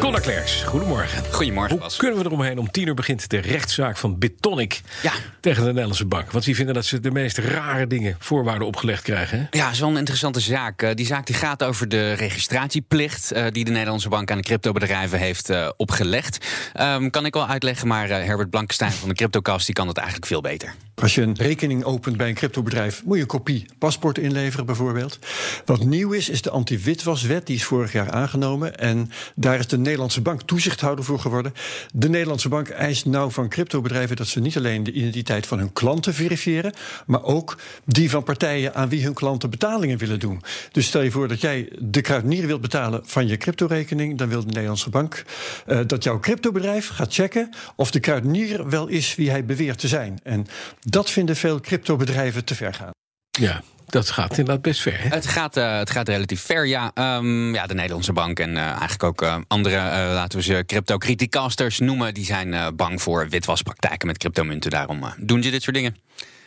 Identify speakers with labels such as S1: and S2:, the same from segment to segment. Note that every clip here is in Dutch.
S1: Conor Klerks, goedemorgen.
S2: Goedemorgen,
S1: Hoe
S2: Bas.
S1: kunnen we eromheen? Om tien uur begint de rechtszaak van Bitonic
S2: Ja.
S1: tegen de Nederlandse bank. Want die vinden dat ze de meest rare dingen voorwaarden opgelegd krijgen. Hè?
S2: Ja, dat is wel een interessante zaak. Eh, Die zaak die gaat over de registratieplicht eh, die de Nederlandse bank aan de cryptobedrijven heeft eh, opgelegd. Ehm, kan ik wel uitleggen, maar eh, Herbert Blankenstein van de Cryptocast die kan dat eigenlijk veel beter.
S3: Als je een rekening opent bij een cryptobedrijf, moet je een kopie paspoort inleveren, bijvoorbeeld. Wat nieuw is, is de anti-witwaswet. Die is vorig jaar aangenomen. En daar is de Nederlandse bank toezichthouder voor geworden. De Nederlandse bank eist nou van cryptobedrijven dat ze niet alleen de identiteit van hun klanten verifiëren, maar ook die van partijen aan wie hun klanten betalingen willen doen. Dus stel je voor dat jij de kruidenier wilt betalen van je cryptorekening, dan wil de Nederlandse bank eh, dat jouw cryptobedrijf gaat checken of de kruidenier wel is wie hij beweert te zijn. En dat vinden veel cryptobedrijven te ver gaan.
S1: Ja, dat gaat inderdaad best ver. Hè?
S2: Het gaat, eh, het gaat relatief ver, ja. Ehm, ja, de Nederlandse bank en eh, eigenlijk ook eh, andere, laten we ze crypto-criticasters noemen, die zijn bang voor witwaspraktijken met cryptomunten. Daarom doen ze dit soort dingen.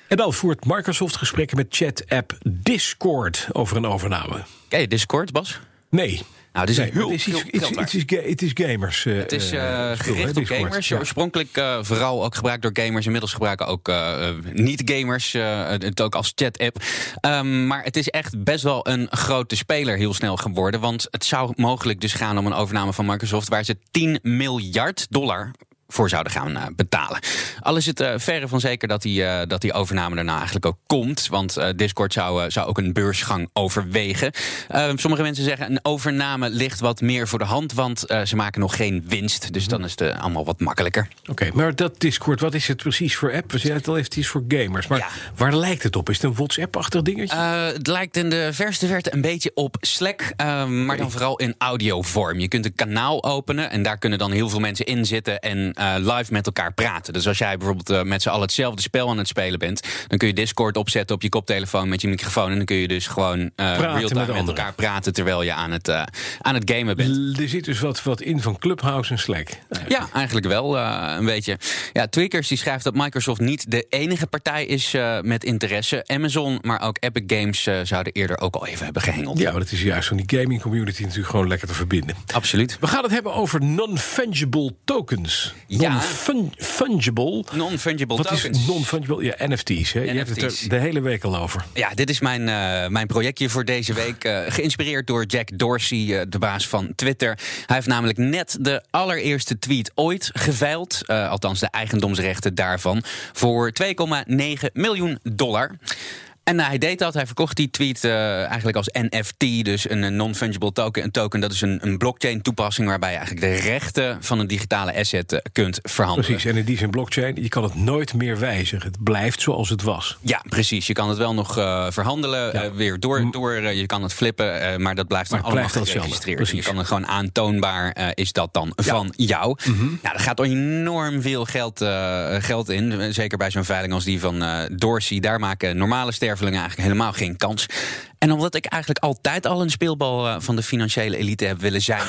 S1: En dan voert Microsoft gesprekken met chat-app Discord over een overname.
S2: Ken je Discord, Bas?
S1: Nee.
S2: Nou, dit is
S1: Nee,
S2: heel
S1: het is, iets-
S2: veel
S1: het is, ga- het is gamers. eh,
S2: Het is eh,
S1: eh,
S2: gericht op gamers.
S1: Ja.
S2: Oorspronkelijk eh, vooral ook gebruikt door gamers. Inmiddels gebruiken ook niet-gamers eh, het ook als chat-app. Ehm, maar het is echt best wel een grote speler heel snel geworden. Want het zou mogelijk dus gaan om een overname van Microsoft... waar ze 10 miljard dollar voor zouden gaan eh, betalen. Al is het eh, verre van zeker dat die, eh, dat die overname er nou eigenlijk ook komt. Want Discord zou, zou ook een beursgang overwegen. Sommige mensen zeggen een overname ligt wat meer voor de hand. Want ze maken nog geen winst. Dus dan is het allemaal wat makkelijker.
S1: Oké, maar dat Discord, wat is het precies voor app? We zeiden het al even, het is voor gamers. Maar
S2: Ja.
S1: waar lijkt het op? Is het een WhatsApp-achtig dingetje?
S2: Het lijkt in de verste verte een beetje op Slack, maar dan vooral in audiovorm. Je kunt een kanaal openen en daar kunnen dan heel veel mensen in zitten en eh, live met elkaar praten. Dus als jij bijvoorbeeld eh, met z'n allen hetzelfde spel aan het spelen bent, dan kun je Discord opzetten op je koptelefoon met je microfoon en dan kun je dus gewoon eh real-time
S1: met
S2: elkaar praten terwijl je aan het, aan het gamen bent.
S1: er zit dus wat, wat in van Clubhouse en Slack.
S2: Ja, eigenlijk wel een beetje. Ja, Tweakers die schrijft dat Microsoft niet de enige partij is met interesse. Amazon, maar ook Epic Games zouden eerder ook al even hebben gehengeld.
S1: Ja, maar het is juist van die gaming community natuurlijk gewoon lekker te verbinden.
S2: Absoluut.
S1: We gaan het hebben over non-fungible tokens.
S2: Ja.
S1: Non-fungible.
S2: Non-fungible
S1: Wat
S2: tokens.
S1: is non-fungible? Ja, NFT's. Hè? Je hebt het er de hele week al over.
S2: Ja, dit is mijn, eh, mijn projectje voor deze week. eh, geïnspireerd door Jack Dorsey, eh, de baas van Twitter. Hij heeft namelijk net de allereerste tweet ooit geveild. althans, de eigendomsrechten daarvan. Voor 2,9 miljoen dollar. En nou, hij deed dat. Hij verkocht die tweet eh, eigenlijk als NFT, dus een eh, non-fungible token. Een token dat is een, een blockchain-toepassing waarbij je eigenlijk de rechten van een digitale asset eh, kunt verhandelen.
S1: Precies. En in die zin blockchain, je kan het nooit meer wijzigen. Het blijft zoals het was.
S2: Ja, precies. Je kan het wel nog eh, verhandelen,
S1: Ja.
S2: eh, weer door, door eh, je kan het flippen, eh, maar dat blijft dan allemaal
S1: blijft
S2: geregistreerd.
S1: Precies.
S2: Je kan het gewoon aantoonbaar, eh, is dat dan van jou.
S1: Mhm.
S2: Nou, daar gaat enorm veel geld, eh, geld in. Zeker bij zo'n veiling als die van eh, Dorsey. Daar maken normale stervelingen eigenlijk helemaal geen kans. En omdat ik eigenlijk altijd al een speelbal eh, van de financiële elite heb willen zijn,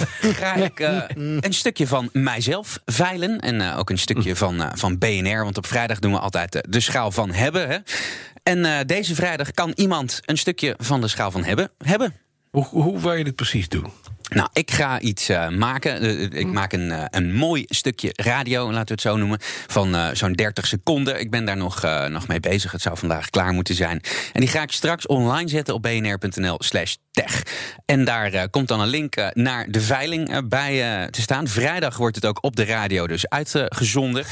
S2: ga ik eh, een stukje van mijzelf veilen. En eh, ook een stukje van, van BNR. Want op vrijdag doen we altijd de schaal van hebben. Hè? En eh, deze vrijdag kan iemand een stukje van de schaal van hebben. hebben.
S1: Hoe, hoe wil je dit precies doen?
S2: Nou, ik ga iets eh, maken. Eh, ik maak een, eh, een mooi stukje radio, laten we het zo noemen, van eh, zo'n 30 seconden. Ik ben daar nog, eh, nog mee bezig. Het zou vandaag klaar moeten zijn. En die ga ik straks online zetten op bnr.nl slash tech. En daar eh, komt dan een link eh, naar de veiling eh, bij eh, te staan. Vrijdag wordt het ook op de radio dus uitgezonden.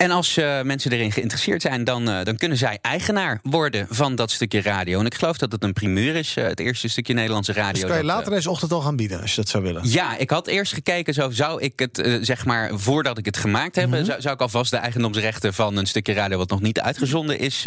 S2: En als eh, mensen erin geïnteresseerd zijn, dan, eh, dan kunnen zij eigenaar worden van dat stukje radio. En ik geloof dat het een primeur is, eh, het eerste stukje Nederlandse radio.
S4: Dus kan je
S2: dat,
S4: later deze ochtend al gaan bieden, als je dat zou willen.
S2: ja, ik had eerst gekeken, zo zou ik het, zeg maar, voordat ik het gemaakt heb,
S4: Mhm.
S2: zou, zou ik alvast de eigendomsrechten van een stukje radio wat nog niet uitgezonden is,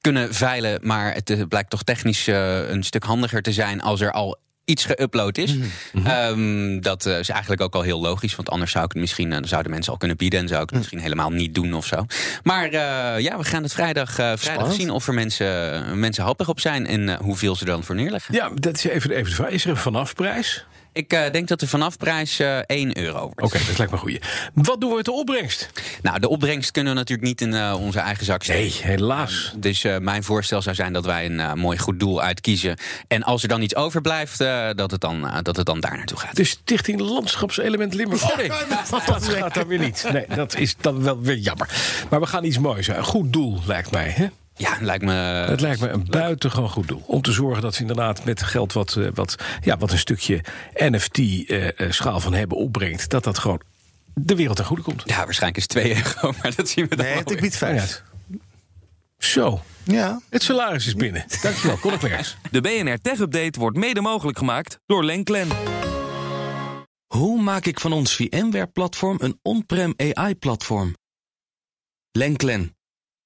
S2: kunnen veilen. Maar het blijkt toch technisch een stuk handiger te zijn als er al iets geüpload is.
S4: Mhm.
S2: Ehm, dat eh, is eigenlijk ook al heel logisch, want anders zou ik het misschien, eh, dan zouden mensen al kunnen bieden en zou ik het misschien helemaal niet doen of zo. Maar eh, ja, we gaan het vrijdag, eh, vrijdag zien of er mensen, mensen happig op zijn en eh, hoeveel ze er dan voor neerleggen.
S1: Ja, dat is even, even de vraag. Is er een vanafprijs?
S2: Ik uh, denk dat de vanafprijs uh, 1 euro wordt.
S1: Oké, okay, dat lijkt me goed. Wat doen we met de opbrengst?
S2: Nou, de opbrengst kunnen we natuurlijk niet in uh, onze eigen zak steken.
S1: Nee, helaas.
S2: dus mijn voorstel zou zijn dat wij een mooi goed doel uitkiezen. En als er dan iets overblijft, dat, het dan, dat het dan daar naartoe gaat.
S1: De Stichting Landschapselement Limburg. Oh nee, dat gaat dan weer niet. Nee, dat is dan wel weer jammer. Maar we gaan iets moois. Een goed doel, lijkt mij. Hè?
S2: Ja, lijkt me.
S1: Het lijkt me een buitengewoon goed doel. Om te zorgen dat ze inderdaad met geld wat, wat, ja, wat een stukje NFT-schaal van hebben opbrengt. Dat dat gewoon de wereld ten goede komt.
S2: Ja, waarschijnlijk is het 2 euro, maar dat zien we dan.
S4: Nee, het biedt vijf.
S1: Zo.
S4: Ja.
S1: Het salaris is binnen. Dankjewel, Conor Klerks.
S5: De BNR Tech Update wordt mede mogelijk gemaakt door Lenklen.
S6: Hoe maak ik van ons VMware-platform een on-prem AI-platform? Lenklen,